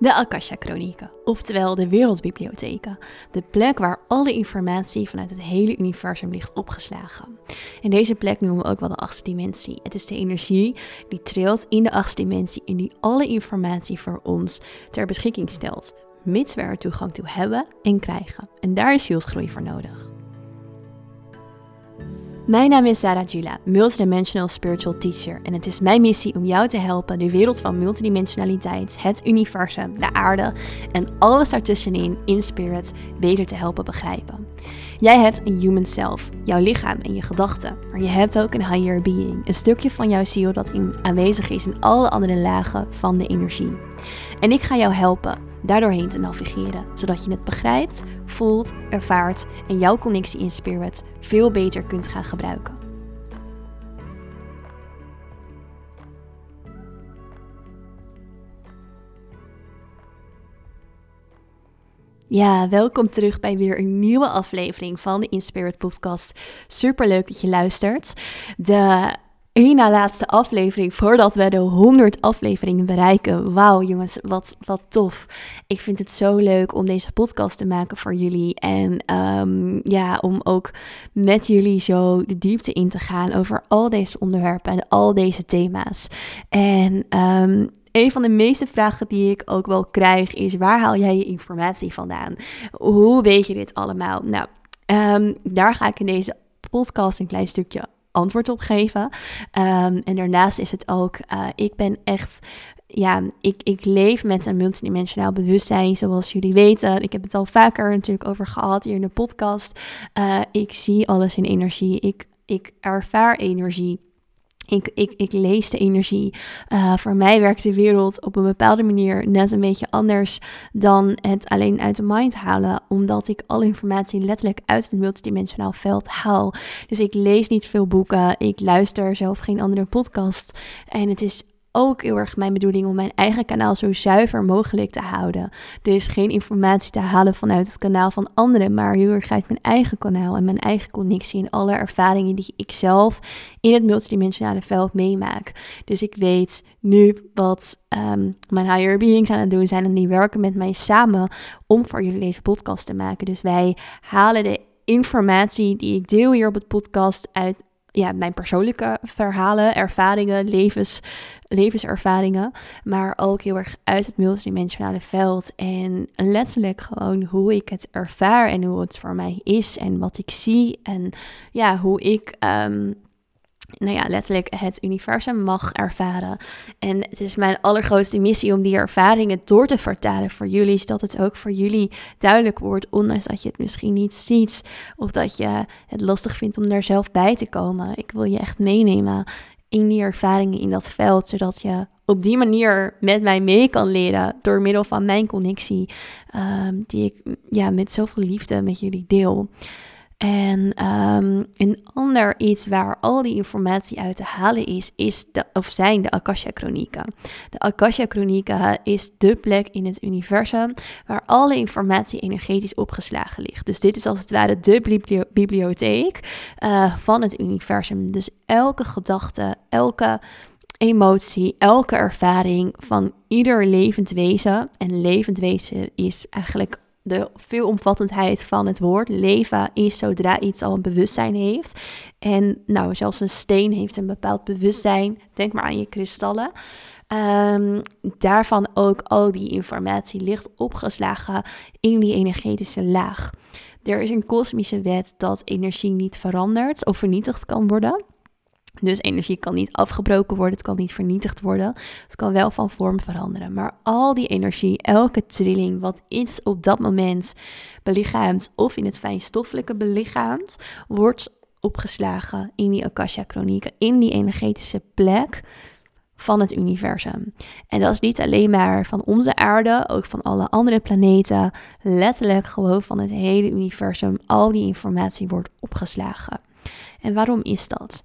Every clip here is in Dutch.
De Akasha-chronieken, oftewel de wereldbibliotheken. De plek waar alle informatie vanuit het hele universum ligt opgeslagen. En deze plek noemen we ook wel de achtste dimensie. Het is de energie die trilt in de achtste dimensie en die alle informatie voor ons ter beschikking stelt. Mits we er toegang toe hebben en krijgen. En daar is zielsgroei voor nodig. Mijn naam is Sarah Jula, multidimensional spiritual teacher. En het is mijn missie om jou te helpen de wereld van multidimensionaliteit, het universum, de aarde en alles daartussenin in spirit beter te helpen begrijpen. Jij hebt een human self, jouw lichaam en je gedachten. Maar je hebt ook een higher being, een stukje van jouw ziel dat aanwezig is in alle andere lagen van de energie. En ik ga jou helpen daardoorheen te navigeren, zodat je het begrijpt, voelt, ervaart en jouw connectie in spirit veel beter kunt gaan gebruiken. Ja, welkom terug bij weer een nieuwe aflevering van de Inspirit Podcast. Super leuk dat je luistert. De één na laatste aflevering voordat we de 100 afleveringen bereiken. Wauw, jongens, wat, wat tof. Ik vind het zo leuk om deze podcast te maken voor jullie. En ehm, ja, om ook met jullie zo de diepte in te gaan over al deze onderwerpen en al deze thema's. En um, een van de meeste vragen die ik ook wel krijg is: waar haal jij je informatie vandaan? Hoe weet je dit allemaal? Nou, um, daar ga ik in deze podcast een klein stukje antwoord op geven. Ehm, en daarnaast is het ook, uh, ik ben echt ja, ik, ik leef met een multidimensionaal bewustzijn, zoals jullie weten. Ik heb het al vaker natuurlijk over gehad hier in de podcast. Uh, ik zie alles in energie. Ik, ik ervaar energie. Ik, ik, ik lees de energie. Uh, voor mij werkt de wereld op een bepaalde manier net een beetje anders dan het alleen uit de mind halen. Omdat ik alle informatie letterlijk uit het multidimensionaal veld haal. Dus ik lees niet veel boeken. Ik luister zelf geen andere podcast. En het is ook heel erg mijn bedoeling om mijn eigen kanaal zo zuiver mogelijk te houden. Dus geen informatie te halen vanuit het kanaal van anderen, maar heel erg uit mijn eigen kanaal en mijn eigen connectie en alle ervaringen die ik zelf in het multidimensionale veld meemaak. Dus ik weet nu wat um, mijn higher beings aan het doen zijn en die werken met mij samen om voor jullie deze podcast te maken. Dus wij halen de informatie die ik deel hier op het podcast uit ja, mijn persoonlijke verhalen, ervaringen, levens, levenservaringen, maar ook heel erg uit het multidimensionale veld. En letterlijk gewoon hoe ik het ervaar en hoe het voor mij is en wat ik zie en ja, hoe ik um, nou ja, letterlijk het universum mag ervaren. En het is mijn allergrootste missie om die ervaringen door te vertalen voor jullie, zodat het ook voor jullie duidelijk wordt, ondanks dat je het misschien niet ziet of dat je het lastig vindt om daar zelf bij te komen. Ik wil je echt meenemen in die ervaringen in dat veld, zodat je op die manier met mij mee kan leren door middel van mijn connectie, um, die ik ja, met zoveel liefde met jullie deel. En um, een ander iets waar al die informatie uit te halen is, is de, of zijn de Akasha-chronieken. De Akasha-chronieken is de plek in het universum waar alle informatie energetisch opgeslagen ligt. Dus dit is als het ware de bibliotheek uh, van het universum. Dus elke gedachte, elke emotie, elke ervaring van ieder levend wezen. En levend wezen is eigenlijk de veelomvattendheid van het woord. Leven is zodra iets al een bewustzijn heeft. En nou, zelfs een steen heeft een bepaald bewustzijn. Denk maar aan je kristallen. Um, daarvan ook al die informatie ligt opgeslagen in die energetische laag. Er is een kosmische wet dat energie niet verandert of vernietigd kan worden. Dus energie kan niet afgebroken worden, het kan niet vernietigd worden. Het kan wel van vorm veranderen. Maar al die energie, elke trilling, wat iets op dat moment belichaamt of in het fijnstoffelijke belichaamt, wordt opgeslagen in die Akasha-chronieken, in die energetische plek van het universum. En dat is niet alleen maar van onze aarde, ook van alle andere planeten. Letterlijk gewoon van het hele universum. Al die informatie wordt opgeslagen. En waarom is dat?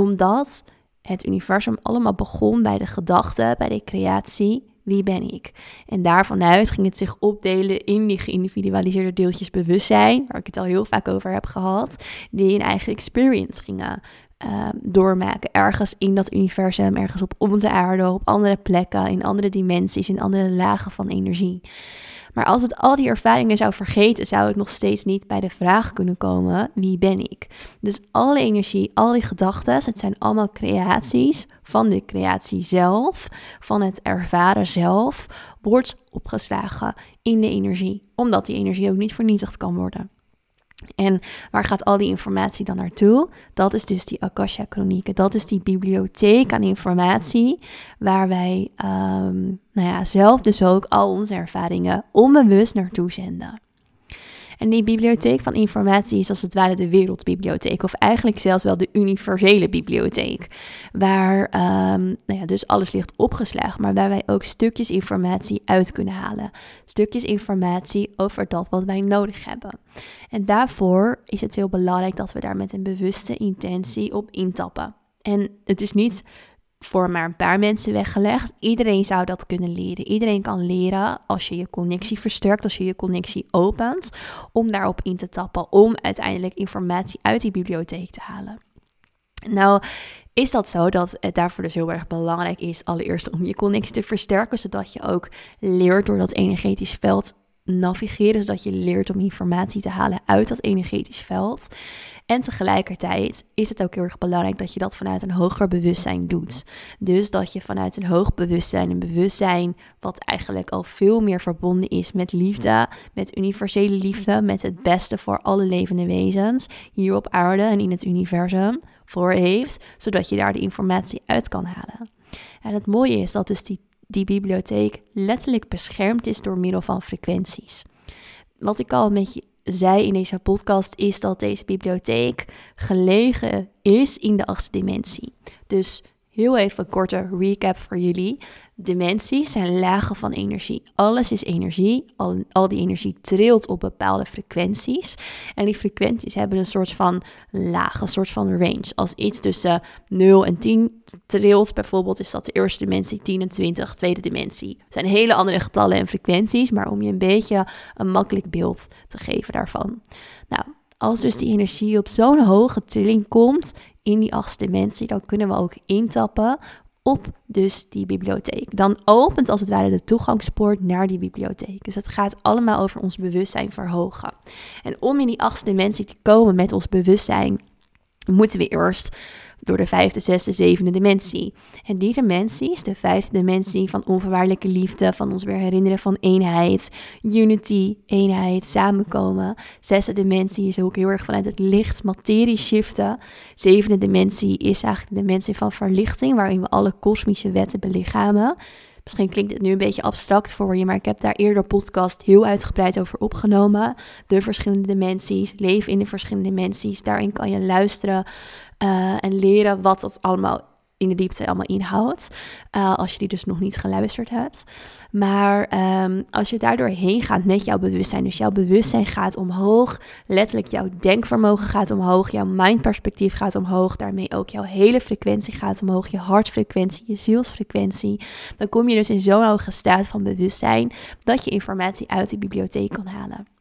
Omdat het universum allemaal begon bij de gedachte, bij de creatie. Wie ben ik? En daarvanuit ging het zich opdelen in die geïndividualiseerde deeltjes bewustzijn, waar ik het al heel vaak over heb gehad, die een eigen experience gingen uh, doormaken. Ergens in dat universum, ergens op onze aarde, op andere plekken, in andere dimensies, in andere lagen van energie. Maar als het al die ervaringen zou vergeten, zou het nog steeds niet bij de vraag kunnen komen: wie ben ik? Dus alle energie, al die gedachten, het zijn allemaal creaties van de creatie zelf, van het ervaren zelf, wordt opgeslagen in de energie, omdat die energie ook niet vernietigd kan worden. En waar gaat al die informatie dan naartoe? Dat is dus die Akasha-chronieken. Dat is die bibliotheek aan informatie waar wij um, nou ja, zelf dus ook al onze ervaringen onbewust naartoe zenden. En die bibliotheek van informatie is als het ware de wereldbibliotheek, of eigenlijk zelfs wel de universele bibliotheek, waar um, nou ja, dus alles ligt opgeslagen, maar waar wij ook stukjes informatie uit kunnen halen. Stukjes informatie over dat wat wij nodig hebben. En daarvoor is het heel belangrijk dat we daar met een bewuste intentie op intappen. En het is niet voor maar een paar mensen weggelegd. Iedereen zou dat kunnen leren. Iedereen kan leren als je je connectie versterkt, als je je connectie opent, om daarop in te tappen, om uiteindelijk informatie uit die bibliotheek te halen. Nou, is dat zo dat het daarvoor dus heel erg belangrijk is, allereerst om je connectie te versterken, zodat je ook leert door dat energetisch veld navigeren, zodat je leert om informatie te halen uit dat energetisch veld. En tegelijkertijd is het ook heel erg belangrijk dat je dat vanuit een hoger bewustzijn doet. Dus dat je vanuit een hoog bewustzijn, een bewustzijn wat eigenlijk al veel meer verbonden is met liefde, met universele liefde, met het beste voor alle levende wezens hier op aarde en in het universum voor heeft, zodat je daar de informatie uit kan halen. En het mooie is dat dus die, die bibliotheek letterlijk beschermd is door middel van frequenties. Wat ik al met je zei in deze podcast, is dat deze bibliotheek gelegen is in de achtste dimensie. Dus heel even een korte recap voor jullie. Dimensies zijn lagen van energie. Alles is energie. Al, al die energie trilt op bepaalde frequenties. En die frequenties hebben een soort van laag, een soort van range. Als iets tussen 0 en 10 trilt, bijvoorbeeld, is dat de eerste dimensie 10 en 20, tweede dimensie. Het zijn hele andere getallen en frequenties, maar om je een beetje een makkelijk beeld te geven daarvan. Nou, als dus die energie op zo'n hoge trilling komt in die achtste dimensie, dan kunnen we ook intappen op dus die bibliotheek. Dan opent als het ware de toegangspoort naar die bibliotheek. Dus het gaat allemaal over ons bewustzijn verhogen. En om in die achtste dimensie te komen met ons bewustzijn, moeten we eerst door de vijfde, zesde, zevende dimensie. En die dimensies, de vijfde dimensie van onvoorwaardelijke liefde, van ons weer herinneren van eenheid, unity, eenheid, samenkomen. Zesde dimensie is ook heel erg vanuit het licht, materie shiften. Zevende dimensie is eigenlijk de dimensie van verlichting, waarin we alle kosmische wetten belichamen. Misschien klinkt het nu een beetje abstract voor je, maar ik heb daar eerder podcast heel uitgebreid over opgenomen. De verschillende dimensies, leven in de verschillende dimensies. Daarin kan je luisteren uh, en leren wat dat allemaal in de diepte allemaal inhoudt. Uh, als je die dus nog niet geluisterd hebt. Maar um, als je daardoor heen gaat met jouw bewustzijn. Dus jouw bewustzijn gaat omhoog. Letterlijk jouw denkvermogen gaat omhoog. Jouw mindperspectief gaat omhoog. Daarmee ook jouw hele frequentie gaat omhoog. Je hartfrequentie, je zielsfrequentie. Dan kom je dus in zo'n hoge staat van bewustzijn. Dat je informatie uit de bibliotheek kan halen.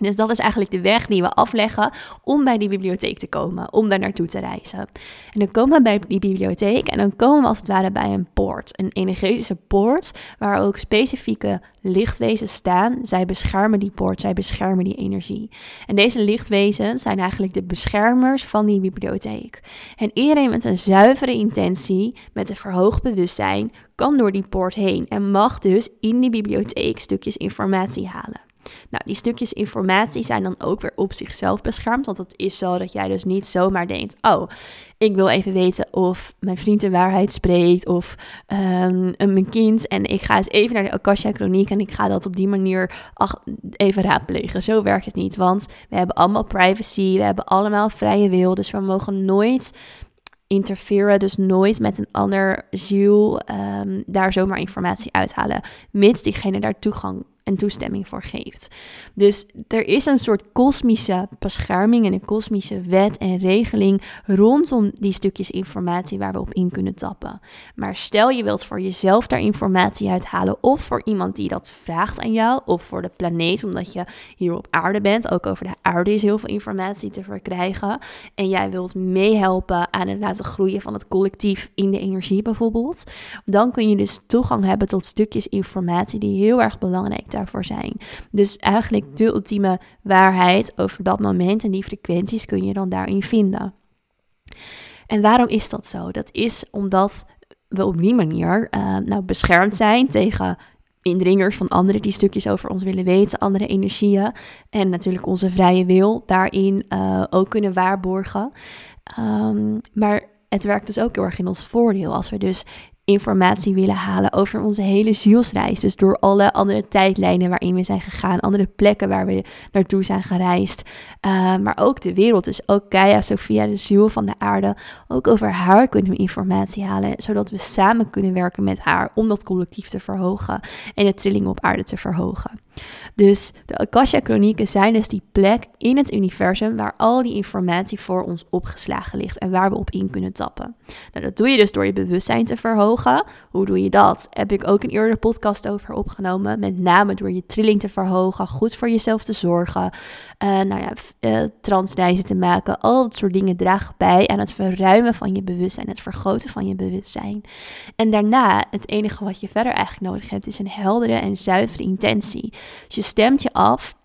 Dus dat is eigenlijk de weg die we afleggen om bij die bibliotheek te komen, om daar naartoe te reizen. En dan komen we bij die bibliotheek en dan komen we als het ware bij een poort, een energetische poort, waar ook specifieke lichtwezens staan. Zij beschermen die poort, zij beschermen die energie. En deze lichtwezens zijn eigenlijk de beschermers van die bibliotheek. En iedereen met een zuivere intentie, met een verhoogd bewustzijn, kan door die poort heen en mag dus in die bibliotheek stukjes informatie halen. Nou, die stukjes informatie zijn dan ook weer op zichzelf beschermd. Want het is zo dat jij dus niet zomaar denkt: oh, ik wil even weten of mijn vriend de waarheid spreekt of um, mijn kind. En ik ga eens even naar de Akasha Chroniek en ik ga dat op die manier even raadplegen. Zo werkt het niet, want we hebben allemaal privacy, we hebben allemaal vrije wil. Dus we mogen nooit interfereren, dus nooit met een ander ziel um, daar zomaar informatie uithalen, mits diegene daar toegang en toestemming voor geeft. Dus er is een soort kosmische bescherming en een kosmische wet en regeling rondom die stukjes informatie waar we op in kunnen tappen. Maar stel je wilt voor jezelf daar informatie uithalen of voor iemand die dat vraagt aan jou of voor de planeet omdat je hier op aarde bent. Ook over de aarde is heel veel informatie te verkrijgen en jij wilt meehelpen aan het laten groeien van het collectief in de energie bijvoorbeeld. Dan kun je dus toegang hebben tot stukjes informatie die heel erg belangrijk daarvoor zijn. Dus eigenlijk de ultieme waarheid over dat moment en die frequenties kun je dan daarin vinden. En waarom is dat zo? Dat is omdat we op die manier uh, nou, beschermd zijn tegen indringers van anderen die stukjes over ons willen weten, andere energieën. En natuurlijk onze vrije wil daarin uh, ook kunnen waarborgen. Um, maar het werkt dus ook heel erg in ons voordeel als we dus informatie willen halen over onze hele zielsreis. Dus door alle andere tijdlijnen waarin we zijn gegaan, andere plekken waar we naartoe zijn gereisd. Uh, maar ook de wereld, dus ook Gaia, Sophia, de ziel van de aarde. Ook over haar kunnen we informatie halen, zodat we samen kunnen werken met haar om dat collectief te verhogen en de trilling op aarde te verhogen. Dus de Akasha-chronieken zijn dus die plek in het universum waar al die informatie voor ons opgeslagen ligt en waar we op in kunnen tappen. Nou, dat doe je dus door je bewustzijn te verhogen. Hoe doe je dat? Heb ik ook een eerdere podcast over opgenomen. Met name door je trilling te verhogen, goed voor jezelf te zorgen, uh, nou ja, transreizen te maken. Al dat soort dingen dragen bij aan het verruimen van je bewustzijn, het vergroten van je bewustzijn. En daarna, het enige wat je verder eigenlijk nodig hebt, is een heldere en zuivere intentie. Dus je stemt je af.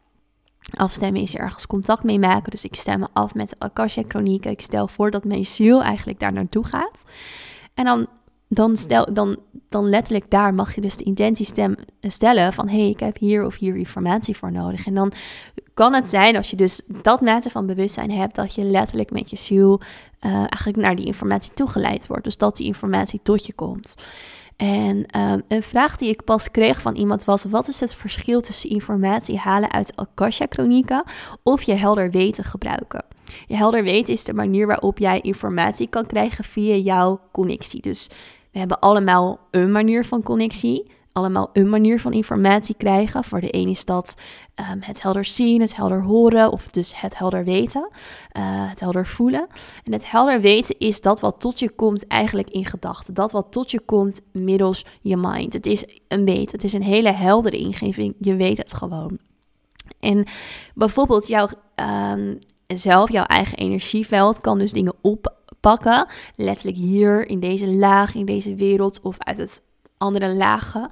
Afstemmen is er ergens contact mee maken. Dus ik stem me af met de Akasha Chronieken. Ik stel voor dat mijn ziel eigenlijk daar naartoe gaat. En dan, dan, stel, dan, dan letterlijk daar mag je dus de intentie stem, stellen van... hé, hey, ik heb hier of hier informatie voor nodig. En dan kan het zijn, als je dus dat mate van bewustzijn hebt... dat je letterlijk met je ziel uh, eigenlijk naar die informatie toegeleid wordt. Dus dat die informatie tot je komt. En um, een vraag die ik pas kreeg van iemand was: wat is het verschil tussen informatie halen uit Akasha-chronieken of je helder weten gebruiken? Je helder weten is de manier waarop jij informatie kan krijgen via jouw connectie. Dus we hebben allemaal een manier van connectie allemaal een manier van informatie krijgen. Voor de ene is dat um, het helder zien, het helder horen of dus het helder weten, uh, het helder voelen. En het helder weten is dat wat tot je komt eigenlijk in gedachten. Dat wat tot je komt middels je mind. Het is een weten, het is een hele heldere ingeving. Je weet het gewoon. En bijvoorbeeld jouw um, zelf, jouw eigen energieveld kan dus dingen oppakken. Letterlijk hier in deze laag, in deze wereld of uit het andere lagen.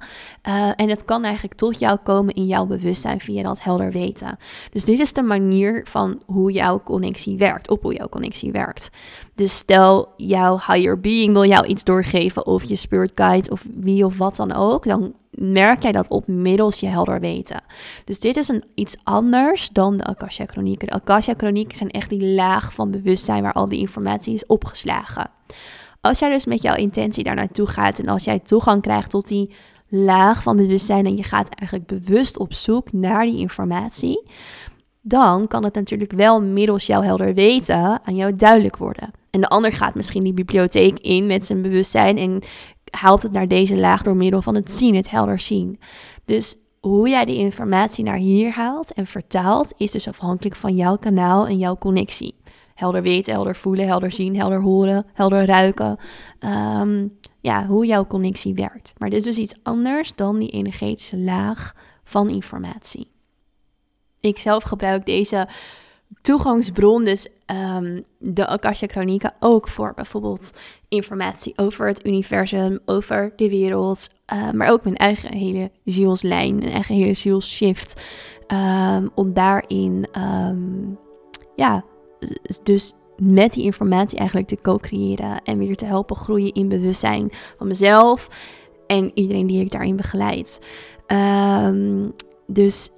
Uh, en het kan eigenlijk tot jou komen in jouw bewustzijn via dat helder weten. Dus dit is de manier van hoe jouw connectie werkt, op hoe jouw connectie werkt. Dus stel jouw higher being wil jou iets doorgeven, of je spirit guide, of wie of wat dan ook, dan merk jij dat op middels je helder weten. Dus dit is een, iets anders dan de Akasha Chronieken. De Akasha Chronieken zijn echt die laag van bewustzijn waar al die informatie is opgeslagen. Als jij dus met jouw intentie daar naartoe gaat en als jij toegang krijgt tot die laag van bewustzijn en je gaat eigenlijk bewust op zoek naar die informatie, dan kan het natuurlijk wel middels jouw helder weten aan jou duidelijk worden. En de ander gaat misschien die bibliotheek in met zijn bewustzijn en haalt het naar deze laag door middel van het zien, het helder zien. Dus hoe jij die informatie naar hier haalt en vertaalt, is dus afhankelijk van jouw kanaal en jouw connectie helder weten, helder voelen, helder zien, helder horen, helder ruiken. Ehm, ja, hoe jouw connectie werkt. Maar dit is dus iets anders dan die energetische laag van informatie. Ik zelf gebruik deze toegangsbron, dus ehm, de Akasha Chronieken, ook voor bijvoorbeeld informatie over het universum, over de wereld, uh, maar ook mijn eigen hele zielslijn, mijn eigen hele zielsshift. Um, om daarin ja, dus met die informatie eigenlijk te co-creëren en weer te helpen groeien in bewustzijn van mezelf en iedereen die ik daarin begeleid. Ehm, dus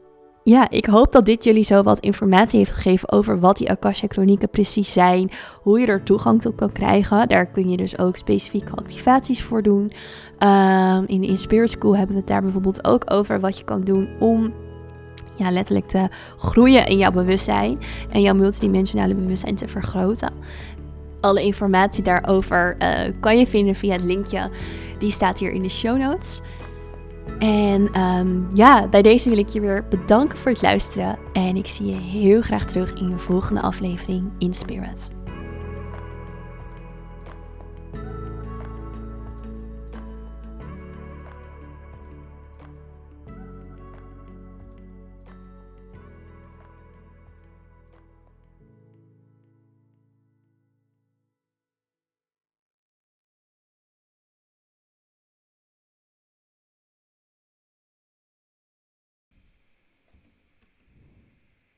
ja, ik hoop dat dit jullie zo wat informatie heeft gegeven over wat die Akasha Chronieken precies zijn, hoe je er toegang toe kan krijgen. Daar kun je dus ook specifieke activaties voor doen. Um, in de Inspirit School hebben we het daar bijvoorbeeld ook over wat je kan doen om ja, letterlijk te groeien in jouw bewustzijn en jouw multidimensionale bewustzijn te vergroten. Alle informatie daarover uh, kan je vinden via het linkje. Die staat hier in de show notes. En ehm, ja, bij deze wil ik je weer bedanken voor het luisteren. En ik zie je heel graag terug in je volgende aflevering in Spirit.